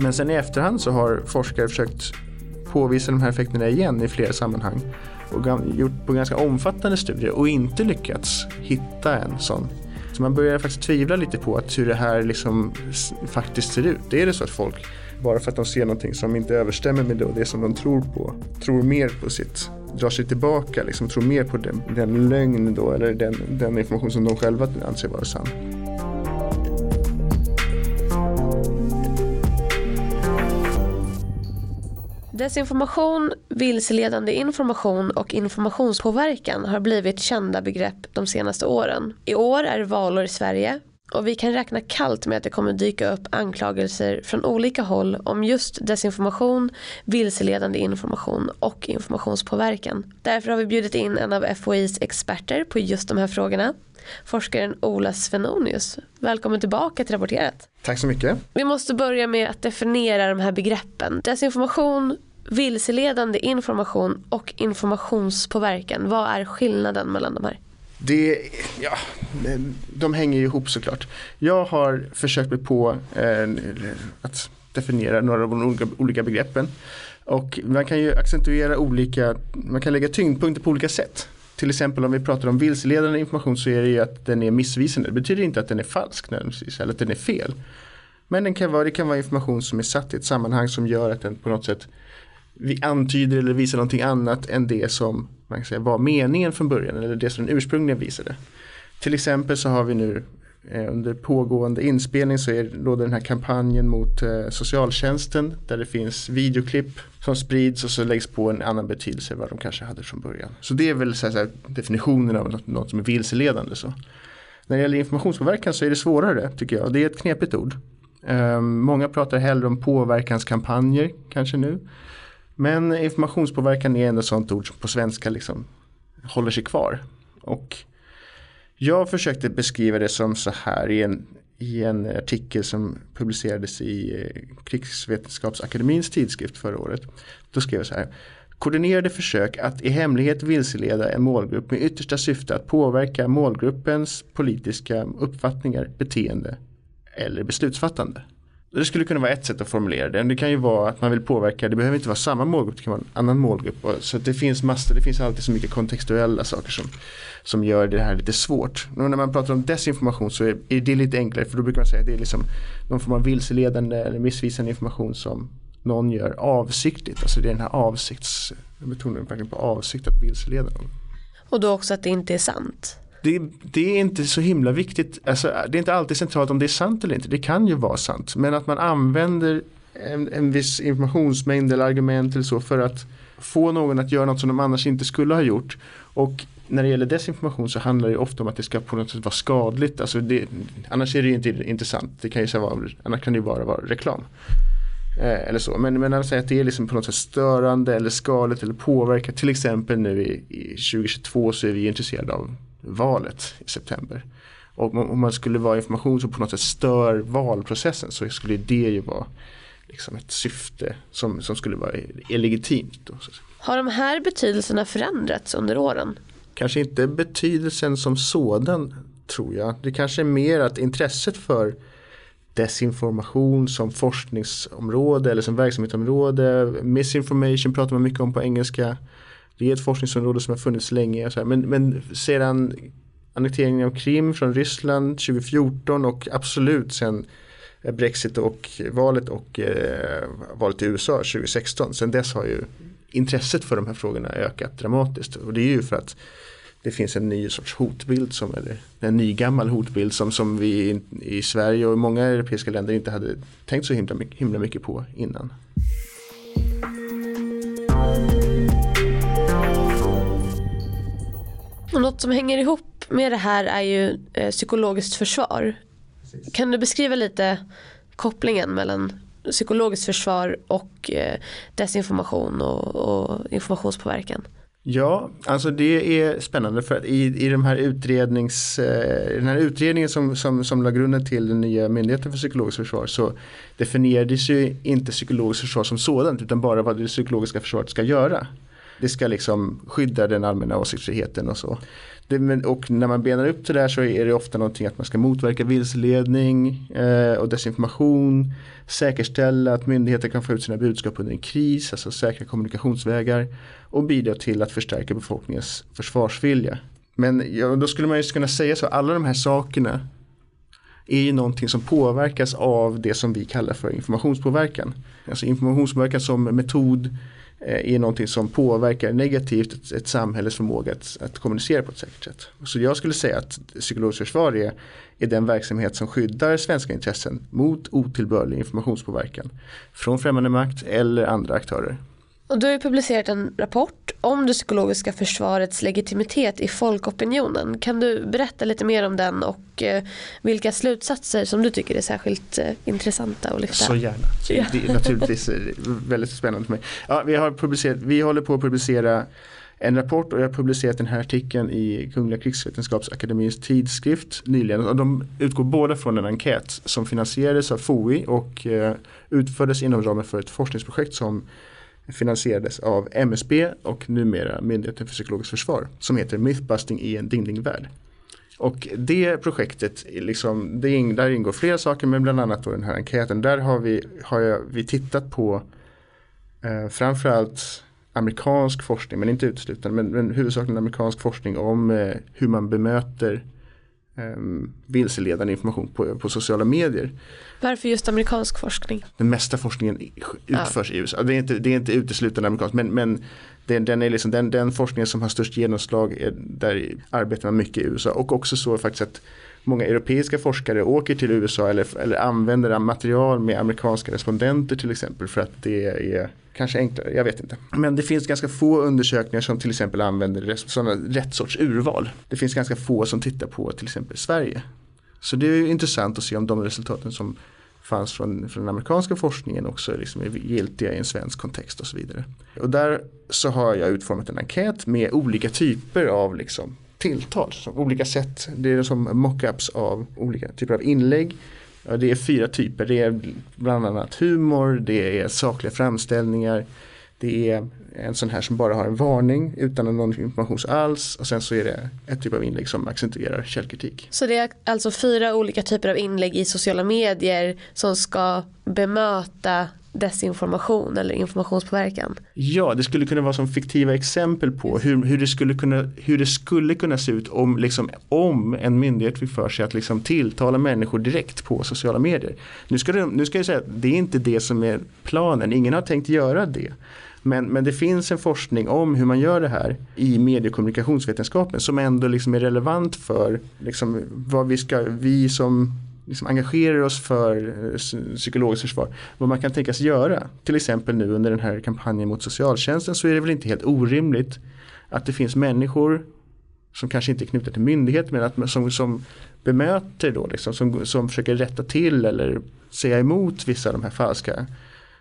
Men sen i efterhand så har forskare försökt påvisa de här effekterna igen i flera sammanhang och gjort på ganska omfattande studier och inte lyckats hitta en sån. Så man börjar faktiskt tvivla lite på att hur det här liksom faktiskt ser ut. Är det så att folk, bara för att de ser någonting som inte överstämmer med det som de tror på, tror mer på sitt, drar sig tillbaka, liksom, tror mer på den, den lögn då, eller den, den information som de själva anser vara sann. Desinformation, vilseledande information och informationspåverkan har blivit kända begrepp de senaste åren. I år är det valår i Sverige och vi kan räkna kallt med att det kommer dyka upp anklagelser från olika håll om just desinformation, vilseledande information och informationspåverkan. Därför har vi bjudit in en av FOIs experter på just de här frågorna, forskaren Ola Svenonius. Välkommen tillbaka till Rapporterat. Tack så mycket. Vi måste börja med att definiera de här begreppen. Desinformation, vilseledande information och informationspåverkan. Vad är skillnaden mellan de här? Det, ja, de hänger ju ihop såklart. Jag har försökt mig på eh, att definiera några av de olika, olika begreppen. Och man kan ju accentuera olika, man kan lägga tyngdpunkter på olika sätt. Till exempel om vi pratar om vilseledande information så är det ju att den är missvisande. Det betyder inte att den är falsk nödvändigtvis eller att den är fel. Men den kan vara, det kan vara information som är satt i ett sammanhang som gör att den på något sätt vi antyder eller visar någonting annat än det som man kan säga, var meningen från början eller det som den ursprungligen visade. Till exempel så har vi nu eh, under pågående inspelning så är, råder den här kampanjen mot eh, socialtjänsten där det finns videoklipp som sprids och så läggs på en annan betydelse än vad de kanske hade från början. Så det är väl så här, definitionen av något, något som är vilseledande. Så. När det gäller informationspåverkan så är det svårare tycker jag. Det är ett knepigt ord. Um, många pratar hellre om påverkanskampanjer kanske nu. Men informationspåverkan är ändå ett sånt ord som på svenska liksom håller sig kvar. Och jag försökte beskriva det som så här i en, i en artikel som publicerades i eh, Krigsvetenskapsakademins tidskrift förra året. Då skrev jag så här. Koordinerade försök att i hemlighet vilseleda en målgrupp med yttersta syfte att påverka målgruppens politiska uppfattningar, beteende eller beslutsfattande. Det skulle kunna vara ett sätt att formulera det. Det kan ju vara att man vill påverka, det behöver inte vara samma målgrupp, det kan vara en annan målgrupp. Så det finns massor, det finns alltid så mycket kontextuella saker som, som gör det här lite svårt. Och när man pratar om desinformation så är, är det lite enklare för då brukar man säga att det är liksom någon form av vilseledande eller missvisande information som någon gör avsiktligt. Alltså det är den här avsikts, jag betonar verkligen på avsikt att vilseleda någon. Och då också att det inte är sant det, det, är inte så himla viktigt. Alltså, det är inte alltid centralt om det är sant eller inte. Det kan ju vara sant. Men att man använder en, en viss informationsmängd eller argument eller så för att få någon att göra något som de annars inte skulle ha gjort. Och när det gäller desinformation så handlar det ofta om att det ska på något sätt vara skadligt. Alltså det, annars är det ju inte intressant. Det kan ju vara, annars kan det ju bara vara reklam. Eh, eller så. Men, men att säga att det är liksom på något sätt störande eller skadligt eller påverkar. Till exempel nu i, i 2022 så är vi intresserade av valet i september. Och om man skulle vara information som på något sätt stör valprocessen så skulle det ju vara liksom ett syfte som, som skulle vara illegitimt. Då, Har de här betydelserna förändrats under åren? Kanske inte betydelsen som sådan tror jag. Det kanske är mer att intresset för desinformation som forskningsområde eller som verksamhetsområde. Misinformation pratar man mycket om på engelska. Det är ett forskningsområde som har funnits länge. Men, men sedan annekteringen av Krim från Ryssland 2014 och absolut sen eh, Brexit och valet och eh, valet i USA 2016. Sen dess har ju intresset för de här frågorna ökat dramatiskt. Och det är ju för att det finns en ny sorts hotbild, som, eller en ny gammal hotbild som, som vi i Sverige och många europeiska länder inte hade tänkt så himla, himla mycket på innan. Och något som hänger ihop med det här är ju eh, psykologiskt försvar. Precis. Kan du beskriva lite kopplingen mellan psykologiskt försvar och eh, desinformation och, och informationspåverkan? Ja, alltså det är spännande för att i, i de här utrednings, eh, den här utredningen som, som, som la grunden till den nya myndigheten för psykologiskt försvar så definierades ju inte psykologiskt försvar som sådant utan bara vad det psykologiska försvaret ska göra. Det ska liksom skydda den allmänna åsiktsfriheten och så. Det, och när man benar upp det där så är det ofta någonting att man ska motverka vilseledning eh, och desinformation. Säkerställa att myndigheter kan få ut sina budskap under en kris, alltså säkra kommunikationsvägar. Och bidra till att förstärka befolkningens försvarsvilja. Men ja, då skulle man ju kunna säga så, alla de här sakerna är ju någonting som påverkas av det som vi kallar för informationspåverkan. Alltså informationspåverkan som metod Eh, är någonting som påverkar negativt ett, ett samhälles förmåga att, att, kommunicera på ett säkert sätt. Så jag skulle säga att psykologiskt försvar är, är den verksamhet som skyddar svenska intressen mot otillbörlig informationspåverkan från främmande makt eller andra aktörer. Och du har ju publicerat en rapport om det psykologiska försvarets legitimitet i folkopinionen. Kan du berätta lite mer om den och eh, vilka slutsatser som du tycker är särskilt eh, intressanta att lyfta? Så gärna. Ja. Det är naturligtvis väldigt spännande för mig. Ja, vi, har publicerat, vi håller på att publicera en rapport och jag har publicerat den här artikeln i Kungliga krigsvetenskapsakademins tidskrift nyligen. Och de utgår båda från en enkät som finansierades av FOI och eh, utfördes inom ramen för ett forskningsprojekt som finansierades av MSB och numera Myndigheten för psykologiskt försvar som heter Mythbusting i en dingdingvärld. Och det projektet, liksom, det, där ingår flera saker men bland annat då den här enkäten. Där har vi, har jag, vi tittat på eh, framförallt amerikansk forskning, men inte uteslutande, men, men huvudsakligen amerikansk forskning om eh, hur man bemöter eh, vilseledande information på, på sociala medier. Varför just amerikansk forskning? Den mesta forskningen utförs ja. i USA. Det är inte, det är inte uteslutande amerikansk men, men den, den, är liksom, den, den forskningen som har störst genomslag är, där arbetar man mycket i USA och också så faktiskt att många europeiska forskare åker till USA eller, eller använder material med amerikanska respondenter till exempel för att det är kanske enklare, jag vet inte. Men det finns ganska få undersökningar som till exempel använder sådana rätt sorts urval. Det finns ganska få som tittar på till exempel Sverige. Så det är intressant att se om de resultaten som fanns från, från den amerikanska forskningen också liksom är giltiga i en svensk kontext och så vidare. Och där så har jag utformat en enkät med olika typer av liksom tilltal, olika sätt. Det är som mockups av olika typer av inlägg det är fyra typer. Det är bland annat humor, det är sakliga framställningar, det är en sån här som bara har en varning utan någon information alls och sen så är det ett typ av inlägg som accentuerar källkritik. Så det är alltså fyra olika typer av inlägg i sociala medier som ska bemöta desinformation eller informationspåverkan? Ja, det skulle kunna vara som fiktiva exempel på hur, hur, det, skulle kunna, hur det skulle kunna se ut om, liksom, om en myndighet fick för sig att liksom tilltala människor direkt på sociala medier. Nu ska, det, nu ska jag säga att det är inte det som är planen, ingen har tänkt göra det. Men, men det finns en forskning om hur man gör det här i medie och kommunikationsvetenskapen som ändå liksom är relevant för liksom, vad vi, ska, vi som liksom engagerar oss för eh, psykologiskt försvar. Vad man kan tänkas göra. Till exempel nu under den här kampanjen mot socialtjänsten så är det väl inte helt orimligt att det finns människor som kanske inte är knutna till myndighet men att, som, som bemöter då liksom, som, som försöker rätta till eller säga emot vissa av de här falska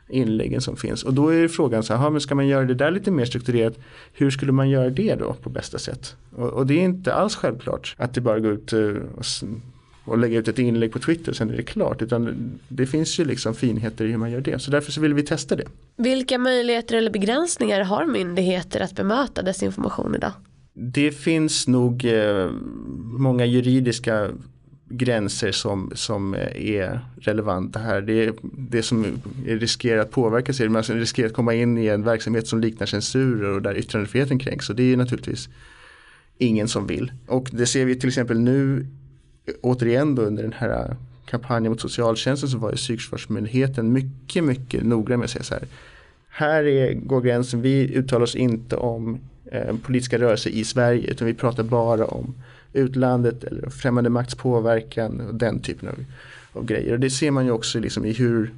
inläggen som finns. Och då är frågan så här, men ska man göra det där lite mer strukturerat, hur skulle man göra det då på bästa sätt? Och, och det är inte alls självklart att det bara går ut eh, och och lägga ut ett inlägg på Twitter sen är det klart. Utan det finns ju liksom finheter i hur man gör det. Så därför så vill vi testa det. Vilka möjligheter eller begränsningar har myndigheter att bemöta desinformation idag? Det finns nog eh, många juridiska gränser som, som eh, är relevanta här. Det, det som riskerar att påverka sig, man riskerar att komma in i en verksamhet som liknar censurer och där yttrandefriheten kränks. Och det är naturligtvis ingen som vill. Och det ser vi till exempel nu återigen då under den här kampanjen mot socialtjänsten så var ju psykförsvarsmyndigheten mycket, mycket noggrann med att säga så här. Här är, går gränsen, vi uttalar oss inte om eh, politiska rörelser i Sverige utan vi pratar bara om utlandet eller främmande makts påverkan och den typen av, av grejer. Och det ser man ju också liksom i hur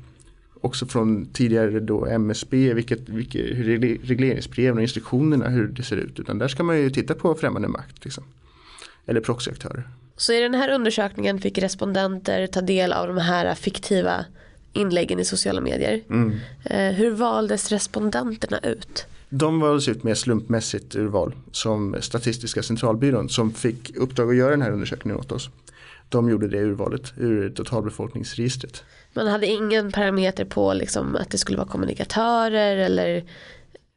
också från tidigare då MSB, vilket, vilket, hur regleringsbreven och instruktionerna hur det ser ut. Utan där ska man ju titta på främmande makt. Liksom. Eller proxyaktörer. Så i den här undersökningen fick respondenter ta del av de här fiktiva inläggen i sociala medier. Mm. Eh, hur valdes respondenterna ut? De valdes ut med slumpmässigt urval som Statistiska centralbyrån som fick uppdrag att göra den här undersökningen åt oss. De gjorde det urvalet ur totalbefolkningsregistret. Man hade ingen parameter på liksom att det skulle vara kommunikatörer eller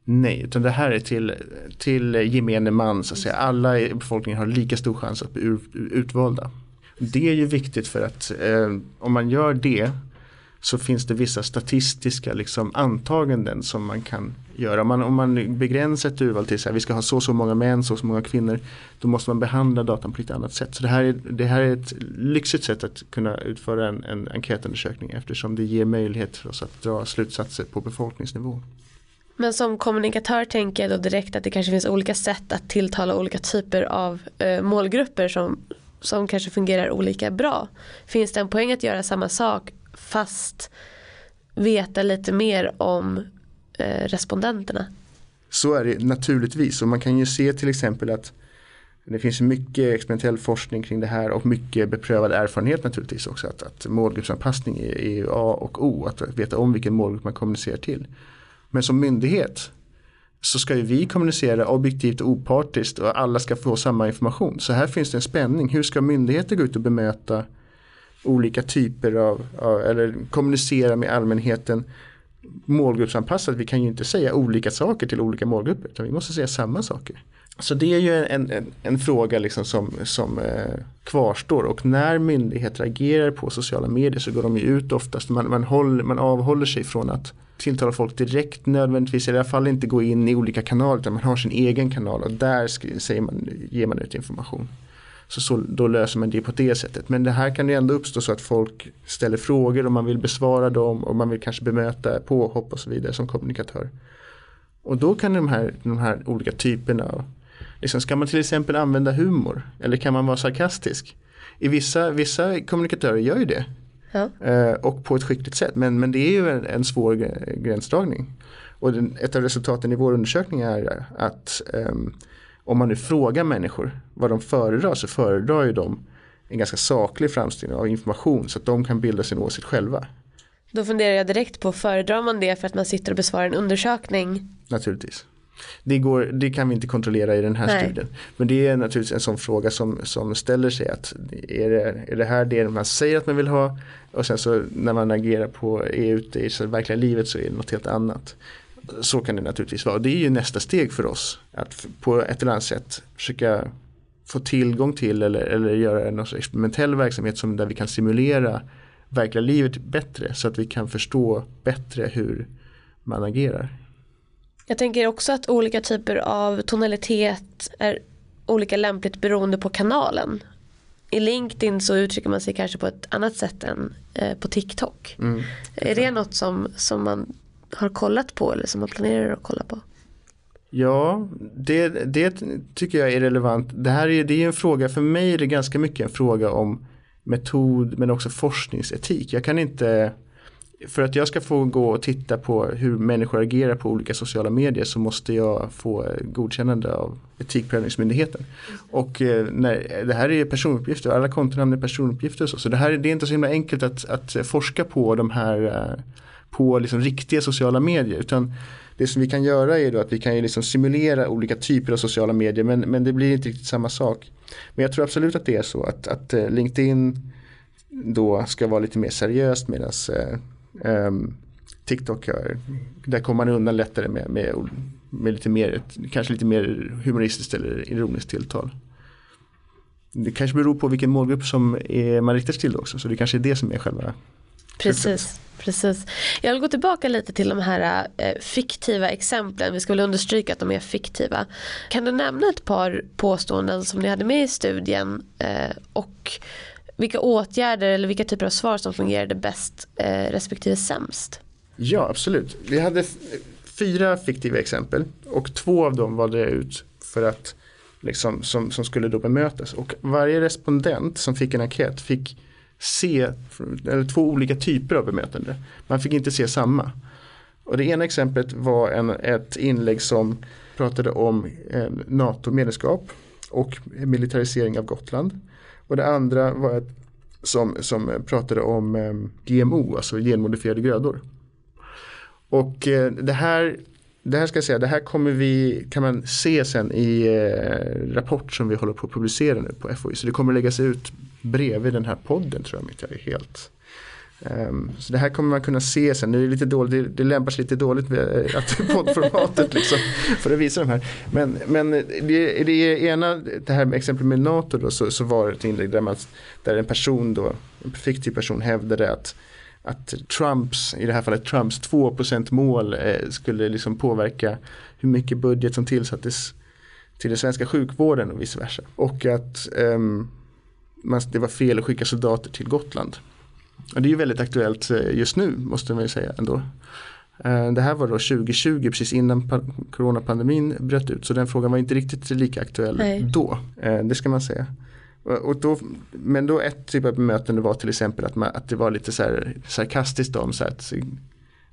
Nej, utan det här är till, till gemene man, så att säga. alla i befolkningen har lika stor chans att bli utvalda. Det är ju viktigt för att eh, om man gör det så finns det vissa statistiska liksom, antaganden som man kan göra. Om man, om man begränsar ett urval till att vi ska ha så så många män, så så många kvinnor. Då måste man behandla datan på lite annat sätt. Så det här är, det här är ett lyxigt sätt att kunna utföra en, en enkätundersökning eftersom det ger möjlighet för oss att dra slutsatser på befolkningsnivå. Men som kommunikatör tänker jag då direkt att det kanske finns olika sätt att tilltala olika typer av eh, målgrupper som, som kanske fungerar olika bra. Finns det en poäng att göra samma sak fast veta lite mer om eh, respondenterna? Så är det naturligtvis och man kan ju se till exempel att det finns mycket experimentell forskning kring det här och mycket beprövad erfarenhet naturligtvis också. Att, att målgruppsanpassning är, är A och O, att veta om vilken målgrupp man kommunicerar till. Men som myndighet så ska ju vi kommunicera objektivt och opartiskt och alla ska få samma information. Så här finns det en spänning. Hur ska myndigheter gå ut och bemöta olika typer av, av eller kommunicera med allmänheten målgruppsanpassat. Vi kan ju inte säga olika saker till olika målgrupper utan vi måste säga samma saker. Så det är ju en, en, en fråga liksom som, som eh, kvarstår och när myndigheter agerar på sociala medier så går de ju ut oftast. Man, man, håller, man avhåller sig från att tilltala folk direkt nödvändigtvis, i alla fall inte gå in i olika kanaler utan man har sin egen kanal och där säger man, ger man ut information. Så, så då löser man det på det sättet. Men det här kan ju ändå uppstå så att folk ställer frågor och man vill besvara dem och man vill kanske bemöta påhopp och så vidare som kommunikatör. Och då kan de här, de här olika typerna av Liksom, ska man till exempel använda humor? Eller kan man vara sarkastisk? I vissa, vissa kommunikatörer gör ju det. Ja. Eh, och på ett skickligt sätt. Men, men det är ju en, en svår gränsdragning. Och den, ett av resultaten i vår undersökning är att um, om man nu frågar människor vad de föredrar så föredrar ju de en ganska saklig framställning av information så att de kan bilda sin åsikt själva. Då funderar jag direkt på, föredrar man det för att man sitter och besvarar en undersökning? Naturligtvis. Det, går, det kan vi inte kontrollera i den här Nej. studien. Men det är naturligtvis en sån fråga som, som ställer sig att är det, är det här det man säger att man vill ha och sen så när man agerar på är ute i verkliga livet så är det något helt annat. Så kan det naturligtvis vara. Det är ju nästa steg för oss att på ett eller annat sätt försöka få tillgång till eller, eller göra en experimentell verksamhet som där vi kan simulera verkliga livet bättre så att vi kan förstå bättre hur man agerar. Jag tänker också att olika typer av tonalitet är olika lämpligt beroende på kanalen. I LinkedIn så uttrycker man sig kanske på ett annat sätt än eh, på TikTok. Mm. Är det något som, som man har kollat på eller som man planerar att kolla på? Ja, det, det tycker jag är relevant. Det här är, det är en fråga, för mig är det ganska mycket en fråga om metod men också forskningsetik. Jag kan inte för att jag ska få gå och titta på hur människor agerar på olika sociala medier så måste jag få godkännande av Etikprövningsmyndigheten. Och eh, när, det här är personuppgifter, alla kontonamn är personuppgifter och så. Så det, här, det är inte så himla enkelt att, att forska på de här eh, på liksom riktiga sociala medier. Utan det som vi kan göra är då att vi kan ju liksom simulera olika typer av sociala medier men, men det blir inte riktigt samma sak. Men jag tror absolut att det är så att, att eh, LinkedIn då ska vara lite mer seriöst medan Um, eh, ehm, TikTok, där kommer man undan lättare med, med, med lite mer, kanske lite mer humoristiskt eller ironiskt tilltal. Det kanske beror på vilken målgrupp som är, man riktar sig till också, så det kanske är det som är själva Precis, precis. Jag vill gå tillbaka lite till de här eh, fiktiva exemplen. Vi ska väl understryka att de är fiktiva. Kan du nämna ett par påståenden som ni hade med i studien eh, och vilka åtgärder eller vilka typer av svar som fungerade bäst eh, respektive sämst? Ja, absolut. Vi hade fyra fiktiva exempel och två av dem valde jag ut för att liksom, som, som skulle då bemötas. Och varje respondent som fick en enkät fick se eller två olika typer av bemötande. Man fick inte se samma. Och det ena exemplet var en, ett inlägg som pratade om eh, NATO-medlemskap och militarisering av Gotland. Och det andra var ett som, som pratade om eh, GMO, alltså genmodifierade grödor. Och eh, det här det här ska jag säga, det här kommer vi, kan man se sen i eh, rapport som vi håller på att publicera nu på FOI. Så det kommer läggas ut bredvid den här podden tror jag om inte jag är helt Um, så det här kommer man kunna se sen, nu är det lite dåligt, det, det lämpar sig lite dåligt med eh, att poddformatet liksom, för att visa de här. Men, men det, det ena, det här med exempel med NATO då, så, så var det ett inlägg där, man, där en person då, en fiktiv person hävdade att att Trumps, i det här fallet Trumps 2% mål eh, skulle liksom påverka hur mycket budget som tillsattes till den svenska sjukvården och vice versa. Och att um, man, det var fel att skicka soldater till Gotland. Och det är ju väldigt aktuellt eh, just nu måste man ju säga ändå. Eh, det här var då 2020 precis innan coronapandemin bröt ut så den frågan var inte riktigt lika aktuell Nej. då. Eh, det ska man säga. Och då, men då ett typ av bemötande var till exempel att, man, att det var lite så här sarkastiskt om så att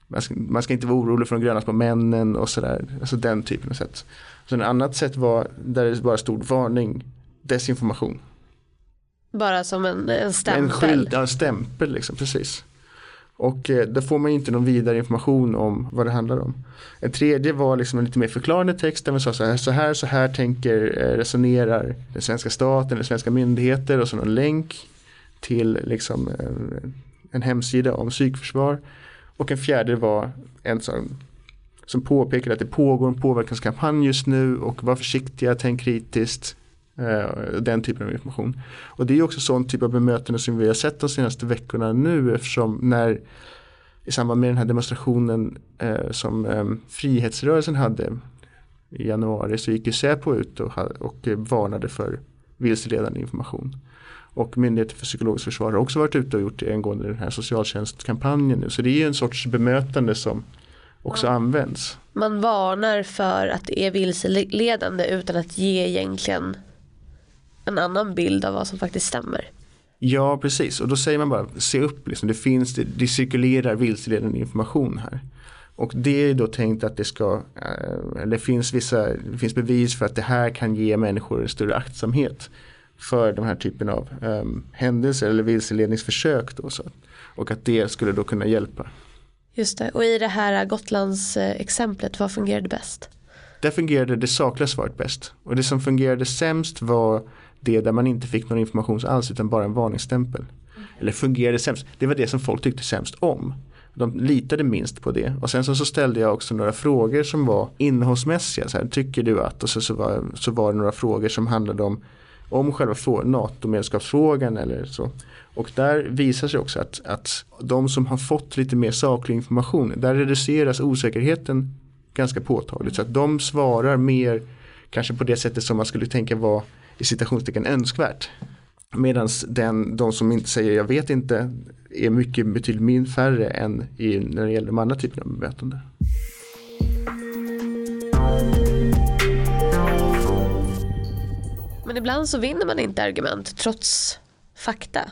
man ska, man ska inte vara orolig för de gröna små männen och sådär. Alltså den typen av sätt. Så ett annat sätt var där det bara stod varning, desinformation. Bara som en, en stämpel? En skylt, ja, en stämpel liksom, precis. Och eh, då får man ju inte någon vidare information om vad det handlar om. En tredje var liksom en lite mer förklarande text där man sa så här, så här, så här tänker, eh, resonerar den svenska staten eller svenska myndigheter och så någon länk till liksom en, en hemsida om psykförsvar. Och en fjärde var en sån som påpekade att det pågår en påverkanskampanj just nu och var försiktiga, tänk kritiskt. Eh, den typen av information. Och det är också sån typ av bemötande som vi har sett de senaste veckorna nu eftersom när i samband med den här demonstrationen eh, som eh, frihetsrörelsen hade i januari så gick ju Säpo ut och, och varnade för vilseledande information. Och Myndigheten för psykologiskt försvar har också varit ute och gjort det angående den här socialtjänstkampanjen nu. Så det är ju en sorts bemötande som också ja. används. Man varnar för att det är vilseledande utan att ge egentligen en annan bild av vad som faktiskt stämmer. Ja, precis. Och då säger man bara se upp, liksom. det, finns, det, det cirkulerar vilseledande information här. Och det är då tänkt att det ska, eh, eller finns vissa, det finns bevis för att det här kan ge människor en större aktsamhet för de här typen av um, händelser eller vilseledningsförsök. Då, så. Och att det skulle då kunna hjälpa. Just det, och i det här Gotlands exemplet, vad fungerade bäst? Där fungerade det sakliga svaret bäst. Och det som fungerade sämst var det där man inte fick någon information alls utan bara en varningsstämpel. Eller fungerade sämst. Det var det som folk tyckte sämst om. De litade minst på det. Och sen så, så ställde jag också några frågor som var innehållsmässiga. Så här, tycker du att? Och så, så, var, så var det några frågor som handlade om om själva NATO-medlemskapsfrågan eller så. Och där visar sig också att, att de som har fått lite mer saklig information, där reduceras osäkerheten ganska påtagligt. Så att de svarar mer kanske på det sättet som man skulle tänka var i citationstecken önskvärt. Medan de som inte säger jag vet inte är mycket betydligt min färre än i, när det gäller de andra typerna av bemötande. Men ibland så vinner man inte argument trots fakta.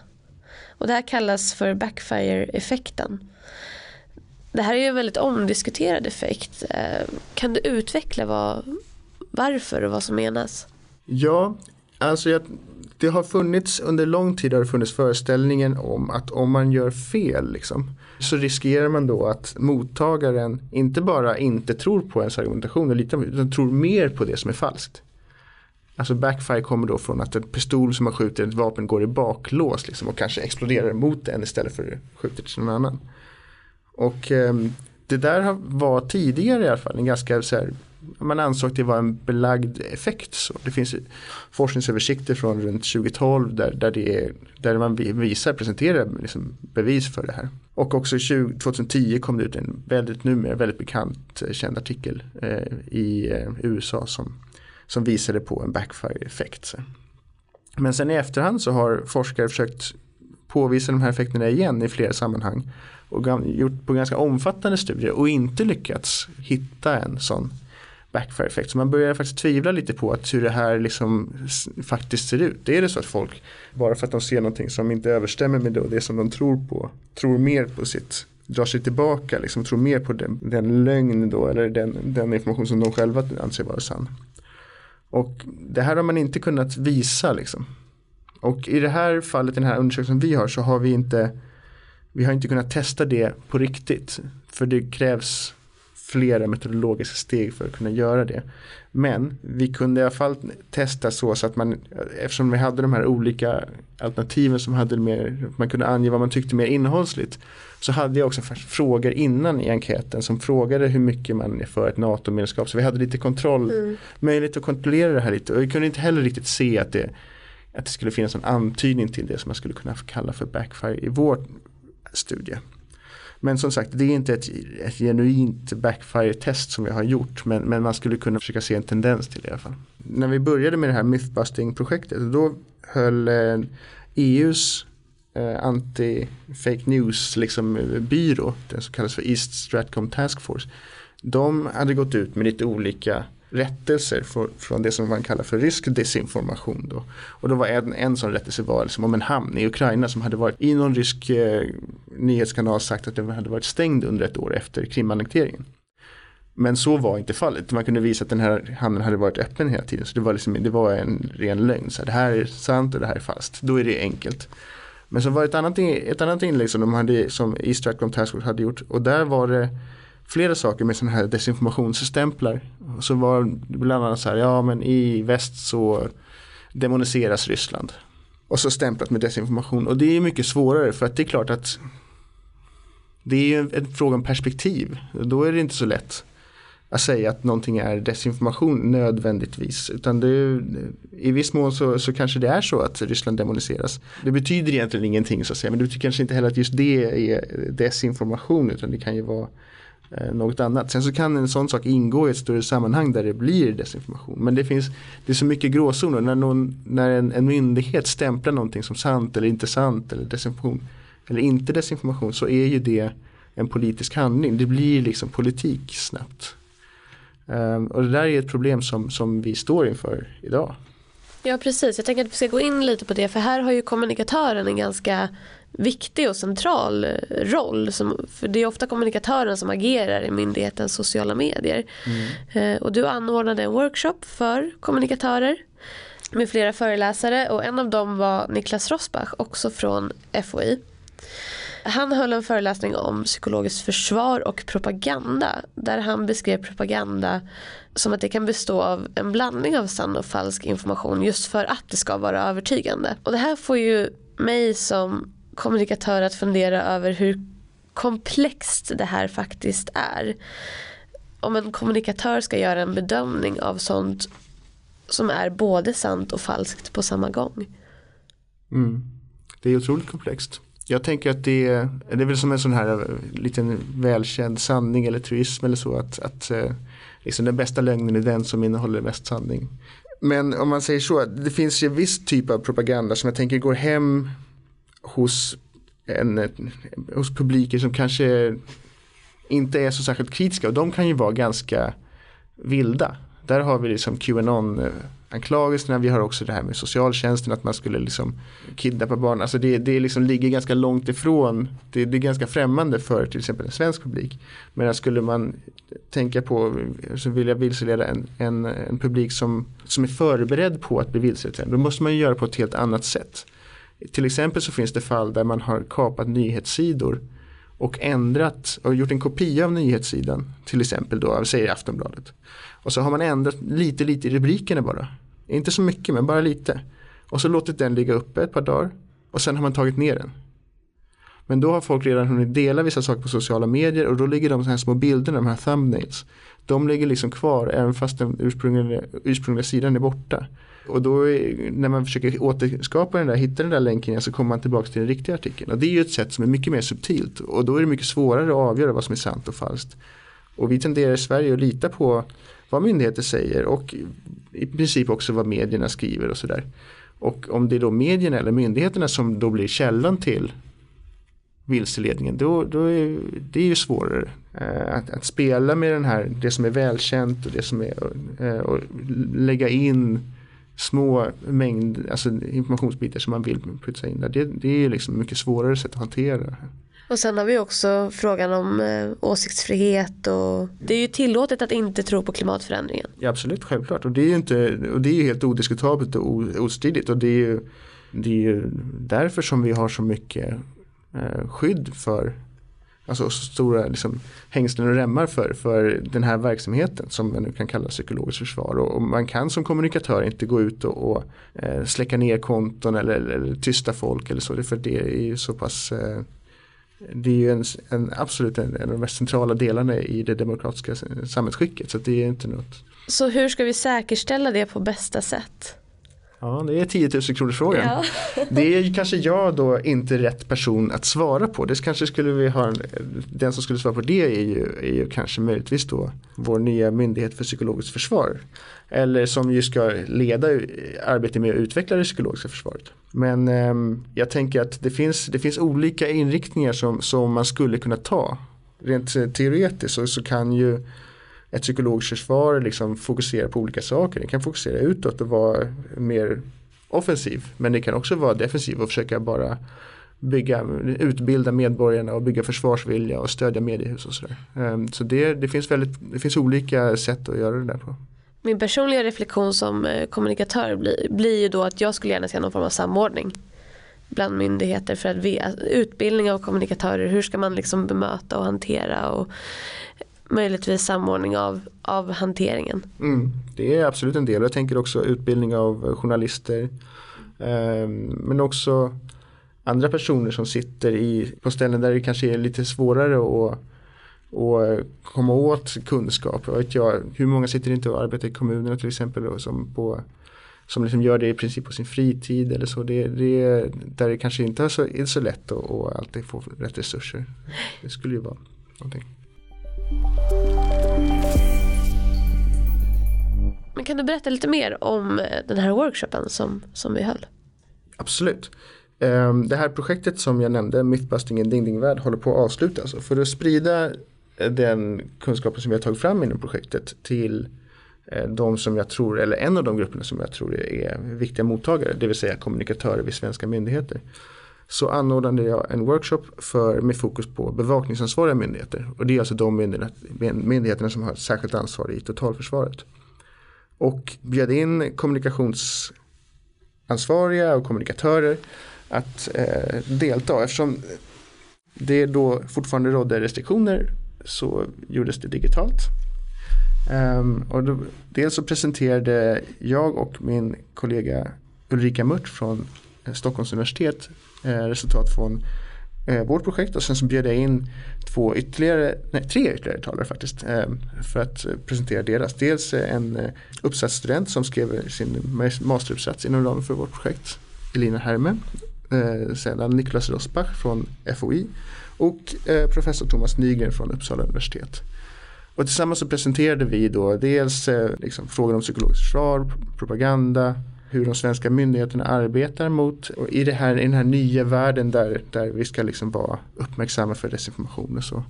Och det här kallas för backfire-effekten. Det här är ju en väldigt omdiskuterad effekt. Eh, kan du utveckla vad, varför och vad som menas? Ja, Alltså jag, det har funnits, under lång tid har det funnits föreställningen om att om man gör fel liksom, så riskerar man då att mottagaren inte bara inte tror på ens argumentation utan tror mer på det som är falskt. Alltså backfire kommer då från att en pistol som man skjuter ett vapen går i baklås liksom, och kanske exploderar mot en istället för att skjuta till någon annan. Och eh, det där var tidigare i alla fall en ganska så här, man ansåg att det var en belagd effekt. Så det finns forskningsöversikter från runt 2012 där, där, det är, där man visar, presenterar liksom bevis för det här. Och också 20, 2010 kom det ut en väldigt numera väldigt bekant eh, känd artikel eh, i eh, USA som, som visade på en backfire-effekt. Men sen i efterhand så har forskare försökt påvisa de här effekterna igen i flera sammanhang och gjort på ganska omfattande studier och inte lyckats hitta en sån backfire effekt. Så man börjar faktiskt tvivla lite på att hur det här liksom faktiskt ser ut. Är det så att folk, bara för att de ser någonting som inte överstämmer med det som de tror på, tror mer på sitt drar sig tillbaka, liksom tror mer på den, den lögn då eller den, den information som de själva anser vara sann. Och det här har man inte kunnat visa liksom. Och i det här fallet, den här undersökningen vi har så har vi inte vi har inte kunnat testa det på riktigt. För det krävs flera metodologiska steg för att kunna göra det. Men vi kunde i alla fall testa så, så att man, eftersom vi hade de här olika alternativen som hade mer, man kunde ange vad man tyckte mer innehållsligt. Så hade jag också frågor innan i enkäten som frågade hur mycket man är för ett NATO-medlemskap. Så vi hade lite kontroll, mm. möjlighet att kontrollera det här lite. Och vi kunde inte heller riktigt se att det, att det skulle finnas en antydning till det som man skulle kunna kalla för backfire i vår studie. Men som sagt, det är inte ett, ett genuint backfire-test som vi har gjort. Men, men man skulle kunna försöka se en tendens till det i alla fall. När vi började med det här mythbusting-projektet då höll eh, EUs eh, anti-fake news liksom, byrå, den som kallas för East Stratcom Task Force. De hade gått ut med lite olika rättelser för, från det som man kallar för rysk desinformation. Då. Och då var en, en sån rättelse var liksom om en hamn i Ukraina som hade varit i någon rysk eh, nyhetskanal sagt att den hade varit stängd under ett år efter Krimannekteringen. Men så var inte fallet. Man kunde visa att den här hamnen hade varit öppen hela tiden. Så det var, liksom, det var en ren lögn. Så det här är sant och det här är falskt. Då är det enkelt. Men så var det ett annat, ett annat inlägg som de hade, som East Stratcom Task Force hade gjort. Och där var det flera saker med sådana här desinformationsstämplar. Så var bland annat så här, ja men i väst så demoniseras Ryssland. Och så stämplat med desinformation. Och det är mycket svårare för att det är klart att det är ju en, en fråga om perspektiv. Då är det inte så lätt att säga att någonting är desinformation nödvändigtvis. Utan det, i viss mån så, så kanske det är så att Ryssland demoniseras. Det betyder egentligen ingenting så att säga. Men det betyder kanske inte heller att just det är desinformation. Utan det kan ju vara Eh, något annat. Sen så kan en sån sak ingå i ett större sammanhang där det blir desinformation. Men det finns det är så mycket gråzoner. När, någon, när en, en myndighet stämplar någonting som sant eller inte sant eller desinformation eller inte desinformation så är ju det en politisk handling. Det blir liksom politik snabbt. Um, och det där är ett problem som, som vi står inför idag. Ja precis, jag tänker att vi ska gå in lite på det för här har ju kommunikatören en ganska viktig och central eh, roll. Som, för det är ofta kommunikatören som agerar i myndighetens sociala medier. Mm. Eh, och du anordnade en workshop för kommunikatörer med flera föreläsare och en av dem var Niklas Rosbach också från FOI. Han höll en föreläsning om psykologiskt försvar och propaganda där han beskrev propaganda som att det kan bestå av en blandning av sann och falsk information just för att det ska vara övertygande. Och det här får ju mig som kommunikatör att fundera över hur komplext det här faktiskt är. Om en kommunikatör ska göra en bedömning av sånt som är både sant och falskt på samma gång. Mm. Det är otroligt komplext. Jag tänker att det är, det är väl som en sån här eh, liten välkänd sanning eller truism eller så att, att eh, liksom den bästa lögnen är den som innehåller mest sanning. Men om man säger så, det finns ju viss typ av propaganda som jag tänker går hem hos, en, hos publiker som kanske inte är så särskilt kritiska och de kan ju vara ganska vilda. Där har vi liksom Qanon anklagelserna, vi har också det här med socialtjänsten att man skulle liksom kidnappa barn. Alltså det, det liksom ligger ganska långt ifrån, det, det är ganska främmande för till exempel en svensk publik. Men skulle man tänka på, så vill jag vilseleda en, en, en publik som, som är förberedd på att bli vilseledd, då måste man ju göra på ett helt annat sätt. Till exempel så finns det fall där man har kapat nyhetssidor och ändrat och gjort en kopia av nyhetssidan. Till exempel då, säger Aftonbladet. Och så har man ändrat lite, lite i rubrikerna bara. Inte så mycket men bara lite. Och så låtit den ligga uppe ett par dagar. Och sen har man tagit ner den. Men då har folk redan hunnit dela vissa saker på sociala medier och då ligger de här små bilderna, de här thumbnails. De ligger liksom kvar även fast den ursprungliga, ursprungliga sidan är borta. Och då är, när man försöker återskapa den där, hitta den där länken igen så kommer man tillbaka till den riktiga artikeln. Och det är ju ett sätt som är mycket mer subtilt och då är det mycket svårare att avgöra vad som är sant och falskt. Och vi tenderar i Sverige att lita på vad myndigheter säger och i princip också vad medierna skriver och sådär. Och om det är då medierna eller myndigheterna som då blir källan till vilseledningen, då, då är det är ju svårare. Eh, att, att, spela med den här, det som är välkänt och det som är, eh, och lägga in små mängd, alltså informationsbitar som man vill putsa in där. Det, det är liksom mycket svårare sätt att hantera. Och sen har vi också frågan om eh, åsiktsfrihet och det är ju tillåtet att inte tro på klimatförändringen. Ja, absolut, självklart. Och det är ju, inte, och det är helt odiskutabelt och ostridigt. Och det är ju, det är ju därför som vi har så mycket eh, skydd för alltså stora liksom, hängslen och remmar för, för den här verksamheten som man nu kan kalla psykologiskt försvar. Och, och man kan som kommunikatör inte gå ut och, och eh, släcka ner konton eller, eller, eller, tysta folk eller så. För det är ju så pass eh, det är ju en, en absolut en, en av de mest centrala delarna i det demokratiska samhällsskicket. Så det är inte något. Så hur ska vi säkerställa det på bästa sätt? Ja, det är 10 000 kronors frågan. Ja. det är kanske jag då inte rätt person att svara på. Det kanske skulle vi ha, den som skulle svara på det är ju, är ju kanske möjligtvis då vår nya myndighet för psykologiskt försvar. Eller som ju ska leda arbetet med att utveckla det psykologiska försvaret. Men eh, jag tänker att det finns, det finns olika inriktningar som, som man skulle kunna ta. Rent teoretiskt så, så kan ju ett psykologiskt försvar liksom fokuserar på olika saker. Det kan fokusera utåt och vara mer offensiv. Men det kan också vara defensiv och försöka bara bygga, utbilda medborgarna och bygga försvarsvilja och stödja mediehus och sådär. Ehm, så det, det, finns väldigt, det finns olika sätt att göra det där på. Min personliga reflektion som eh, kommunikatör blir, blir ju då att jag skulle gärna se någon form av samordning bland myndigheter för att utbildning av kommunikatörer, hur ska man liksom bemöta och hantera och möjligtvis samordning av, av hanteringen. Mm, det är absolut en del. Jag tänker också utbildning av journalister. Eh, men också andra personer som sitter i, på ställen där det kanske är lite svårare att och komma åt kunskap. Jag vet jag, hur många sitter inte och arbetar i kommunerna till exempel och som, på, som liksom gör det i princip på sin fritid eller så. Det, det, där det kanske inte är så, är så lätt att, alltid få rätt resurser. Det skulle ju vara någonting. Men kan du berätta lite mer om eh, den här workshopen som, som vi höll? Absolut. Ehm, det här projektet som jag nämnde, Mythbusting i Ding Ding Värld, håller på att avslutas. För att sprida eh, den kunskapen som vi har tagit fram inom projektet till eh, de som jag tror, eller en av de grupperna som jag tror är viktiga mottagare, det vill säga kommunikatörer vid svenska myndigheter så anordnade jag en workshop för, med fokus på bevakningsansvariga myndigheter. Och det är alltså de myndigheterna som har ett särskilt ansvar i totalförsvaret. Och bjöd in kommunikationsansvariga och kommunikatörer att eh, delta. Eftersom det då fortfarande rådde restriktioner så gjordes det digitalt. Um, och då, dels så presenterade jag och min kollega Ulrika Mört från Stockholms universitet Eh, resultat från eh, vårt projekt och sen så bjöd jag in två ytterligare, nej, tre ytterligare talare faktiskt eh, för att presentera deras. Dels en uppsatsstudent som skrev sin masteruppsats inom ramen för vårt projekt, Elina Herme. Sedan Niklas Rosbach från FOI och professor Thomas Nygren från Uppsala universitet. Och tillsammans så presenterade vi då dels liksom, frågor om psykologiskt försvar, propaganda, hur de svenska myndigheterna arbetar mot och i, det här, i den här nya världen där, där vi ska liksom vara uppmärksamma för desinformation och så.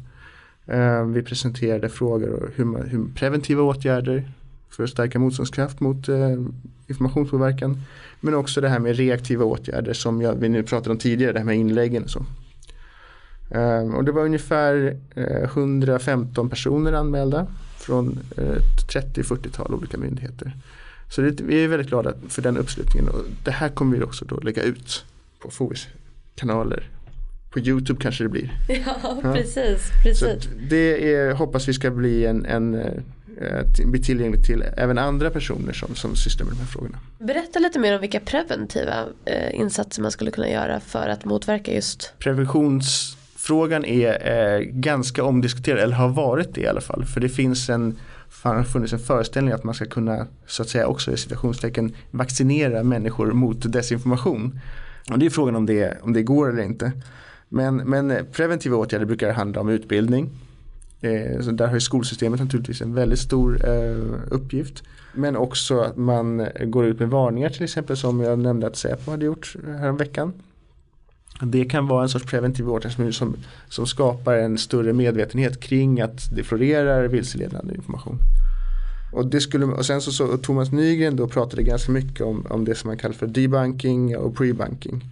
Eh, vi presenterade frågor om hur, hur preventiva åtgärder för att stärka motståndskraft mot eh, informationspåverkan. Men också det här med reaktiva åtgärder som jag, vi nu pratade om tidigare, det här med inläggen och så. Eh, och det var ungefär eh, 115 personer anmälda från eh, ett 30-40-tal olika myndigheter. Så det, vi är väldigt glada för den uppslutningen och det här kommer vi också då lägga ut på FOIs kanaler. På Youtube kanske det blir. Ja, ja. precis. precis. Så det är, hoppas vi ska bli en, en eh, bli tillgängligt till även andra personer som, som sysslar med de här frågorna. Berätta lite mer om vilka preventiva eh, insatser man skulle kunna göra för att motverka just Preventionsfrågan är eh, ganska omdiskuterad, eller har varit det i alla fall. För det finns en har funnits en föreställning att man ska kunna så att säga också i situationstecken vaccinera människor mot desinformation. Och det är frågan om det, om det går eller inte. Men, men eh, preventiva åtgärder brukar handla om utbildning. Eh, så där har ju skolsystemet naturligtvis en väldigt stor eh, uppgift. Men också att man går ut med varningar till exempel som jag nämnde att Säpo hade gjort häromveckan. Det kan vara en sorts preventiv åtgärd som, som skapar en större medvetenhet kring att det florerar vilseledande information. Och, det skulle, och sen så, så Thomas Nygren då pratade ganska mycket om, om det som man kallar för debunking och prebanking.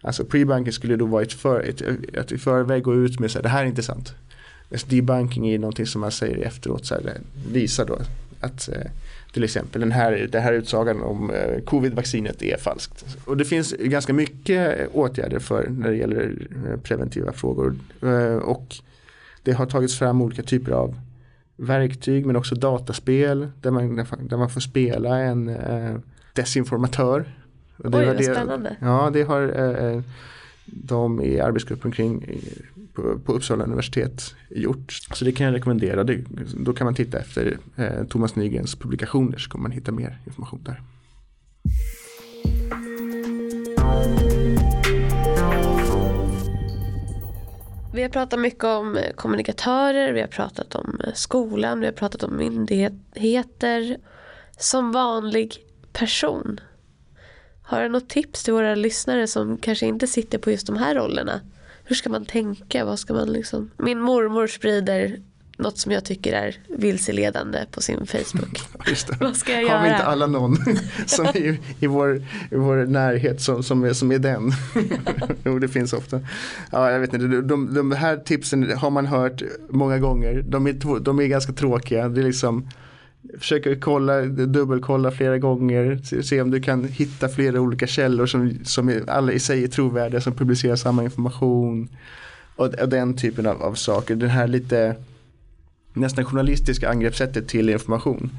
Alltså prebanking skulle då vara ett för, ett, att i förväg gå ut med så här, det här är inte sant. Alltså debunking är någonting som man säger efteråt, så här, eh, visar då att eh, till exempel den här, den här utsagan om eh, covid-vaccinet är falskt. Och det finns ganska mycket åtgärder för när det gäller preventiva frågor. Och det har tagits fram olika typer av verktyg men också dataspel där man, där man får spela en eh, desinformatör. Och det Oj, vad det, spännande. Ja, det har eh, de i arbetsgruppen kring på, på Uppsala universitet gjort. Så det kan jag rekommendera. Det, då kan man titta efter eh, Thomas Nygrens publikationer så kommer man hitta mer information där. Vi har pratat mycket om eh, kommunikatörer, vi har pratat om eh, skolan, vi har pratat om myndigheter. Som vanlig person, har du något tips till våra lyssnare som kanske inte sitter på just de här rollerna? Hur ska man tänka? Vad ska man liksom? Min mormor sprider något som jag tycker är vilseledande på sin Facebook. Vad ska jag göra? Har vi inte alla någon som är i, vår, i vår närhet som, som, är, som är den? jo, det finns ofta. Ja, jag vet inte, de, de, de här tipsen har man hört många gånger. De är, de är ganska tråkiga. Det är liksom Försöka kolla, dubbelkolla flera gånger, se, se, om du kan hitta flera olika källor som, som är, alla i sig är trovärdiga som publicerar samma information. Och, och den typen av, av saker. Den här lite nästan journalistiska angreppssättet till information.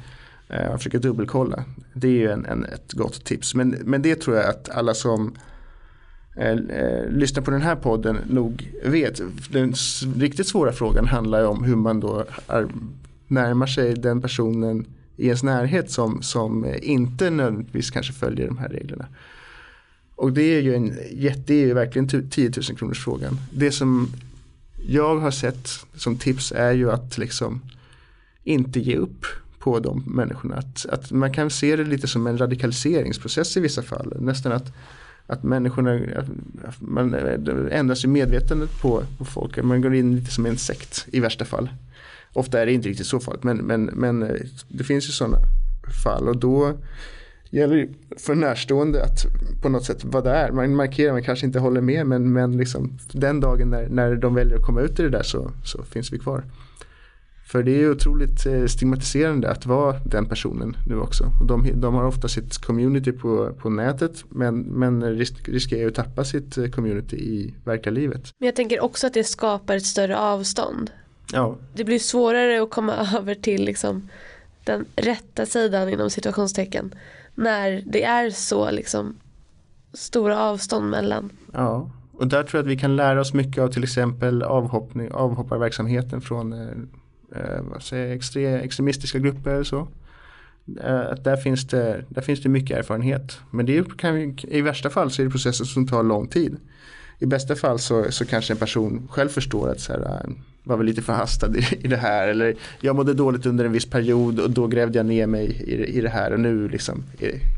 Eh, försöka dubbelkolla. Det är ju en, en, ett gott tips. Men, men det tror jag att alla som eh, eh lyssnar på den här podden nog vet. Den riktigt svåra frågan handlar om hur man då är, närmar sig den personen i ens närhet som, som inte nödvändigtvis kanske följer de här reglerna. Och det är ju, en, det är ju verkligen 10 000 kronors frågan. Det som jag har sett som tips är ju att liksom inte ge upp på de människorna. Att, att man kan se det lite som en radikaliseringsprocess i vissa fall. Nästan att, att människorna, att man eh, ändrar sig medvetandet på, på folk. Man går in lite som en sekt i värsta fall. Ofta är det inte riktigt så farligt men, men, men eh, det finns ju sådana fall och då gäller för närstående att på något sätt vara där. Man markerar, man kanske inte håller med men, men liksom, den dagen när, när de väljer att komma ut i det där så, så finns vi kvar. För det är otroligt eh, stigmatiserande att vara den personen nu också. De, de har ofta sitt community på, på nätet men, men risk, riskerar ju att tappa sitt eh, community i verkliga livet. Men jag tänker också att det skapar ett större avstånd. Ja. Det blir svårare att komma över till liksom den rätta sidan inom situationstecken när det är så liksom stora avstånd mellan. Ja, och där tror jag att vi kan lära oss mycket av till exempel avhoppning, avhopparverksamheten från eh, eh vad säger, extre, extremistiska grupper. Så. Eh, där, finns det, där finns det mycket erfarenhet. Men det kan, i värsta fall så är det processer som tar lång tid. I bästa fall så, så kanske en person själv förstår att så här, var väl lite förhastad i, i det här. Eller jag mådde dåligt under en viss period och då grävde jag ner mig i, i det här och nu, liksom,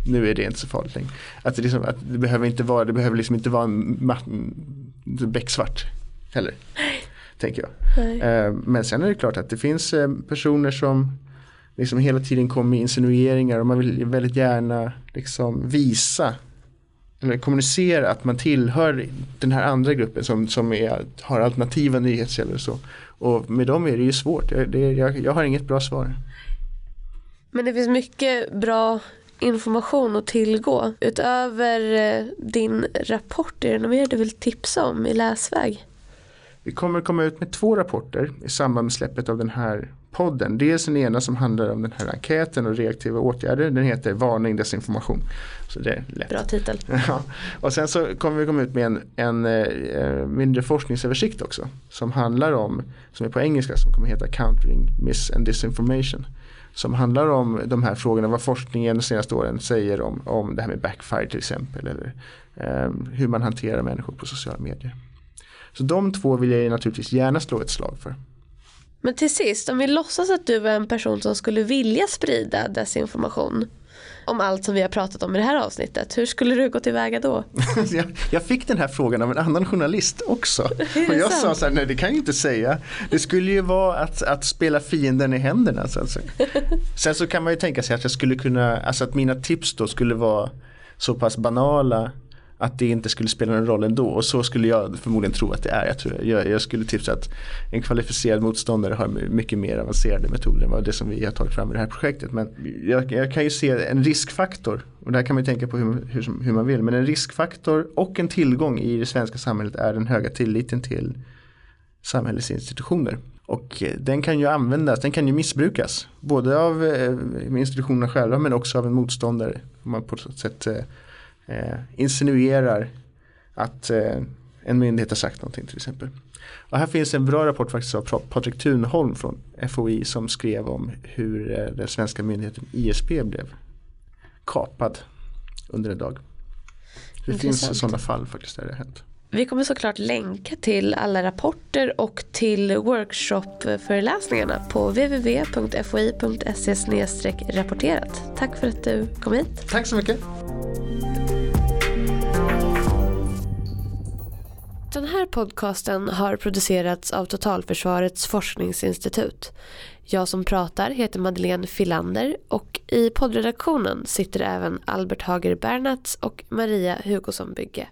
nu är det inte så farligt längre. Att det, liksom, att det behöver inte vara, det behöver liksom inte vara en becksvart heller. Tänker jag. Uh, men sen är det klart att det finns uh, personer som liksom hela tiden kommer med insinueringar och man vill väldigt gärna liksom visa eller kommunicera att man tillhör den här andra gruppen som, som är, har alternativa nyhetskällor och så. Och med dem är det ju svårt. Det, jag, jag har inget bra svar. Men det finns mycket bra information att tillgå. Utöver eh, din rapport, är det något mer du vill tipsa om i läsväg? Vi kommer komma ut med två rapporter i samband med släppet av den här podden. Dels den ena som handlar om den här enkäten och reaktiva åtgärder. Den heter Varning desinformation. Så det är lätt. Bra titel. Ja. Och sen så kommer vi komma ut med en, en eh, mindre forskningsöversikt också. Som handlar om, som är på engelska, som kommer heta Countering Miss and Disinformation. Som handlar om de här frågorna, vad forskningen de senaste åren säger om, om det här med backfire till exempel. Eller eh, hur man hanterar människor på sociala medier. Så de två vill jag naturligtvis gärna slå ett slag för. Men till sist, om vi låtsas att du är en person som skulle vilja sprida desinformation om allt som vi har pratat om i det här avsnittet. Hur skulle du gå tillväga då? jag, jag fick den här frågan av en annan journalist också. Och jag sant? sa så här, nej det kan jag inte säga. Det skulle ju vara att, att spela fienden i händerna. Så att Sen så kan man ju tänka sig att jag skulle kunna, alltså att mina tips då skulle vara så pass banala att det inte skulle spela någon roll ändå och så skulle jag förmodligen tro att det är. Jag, tror, jag, jag skulle tipsa att en kvalificerad motståndare har mycket mer avancerade metoder än vad det som vi har tagit fram i det här projektet. Men jag, jag kan ju se en riskfaktor och där kan man ju tänka på hur, hur, hur man vill. Men en riskfaktor och en tillgång i det svenska samhället är den höga tilliten till samhällets institutioner. Och eh, den kan ju användas, den kan ju missbrukas. Både av eh, institutionerna själva men också av en motståndare. Om man på sätt eh, eh, insinuerar att eh, en myndighet har sagt någonting till exempel. Och här finns en bra rapport faktiskt av Patrik Thunholm från FOI som skrev om hur eh, den svenska myndigheten ISP blev kapad under en dag. Det finns sådana fall faktiskt där det har hänt. Vi kommer såklart länka till alla rapporter och till workshopföreläsningarna på www.foi.se rapporterat. Tack för att du kom hit. Tack så mycket. Den här podcasten har producerats av Totalförsvarets forskningsinstitut. Jag som pratar heter Madeleine Filander och i poddredaktionen sitter även Albert Hager Bernats och Maria Hugosson Bygge.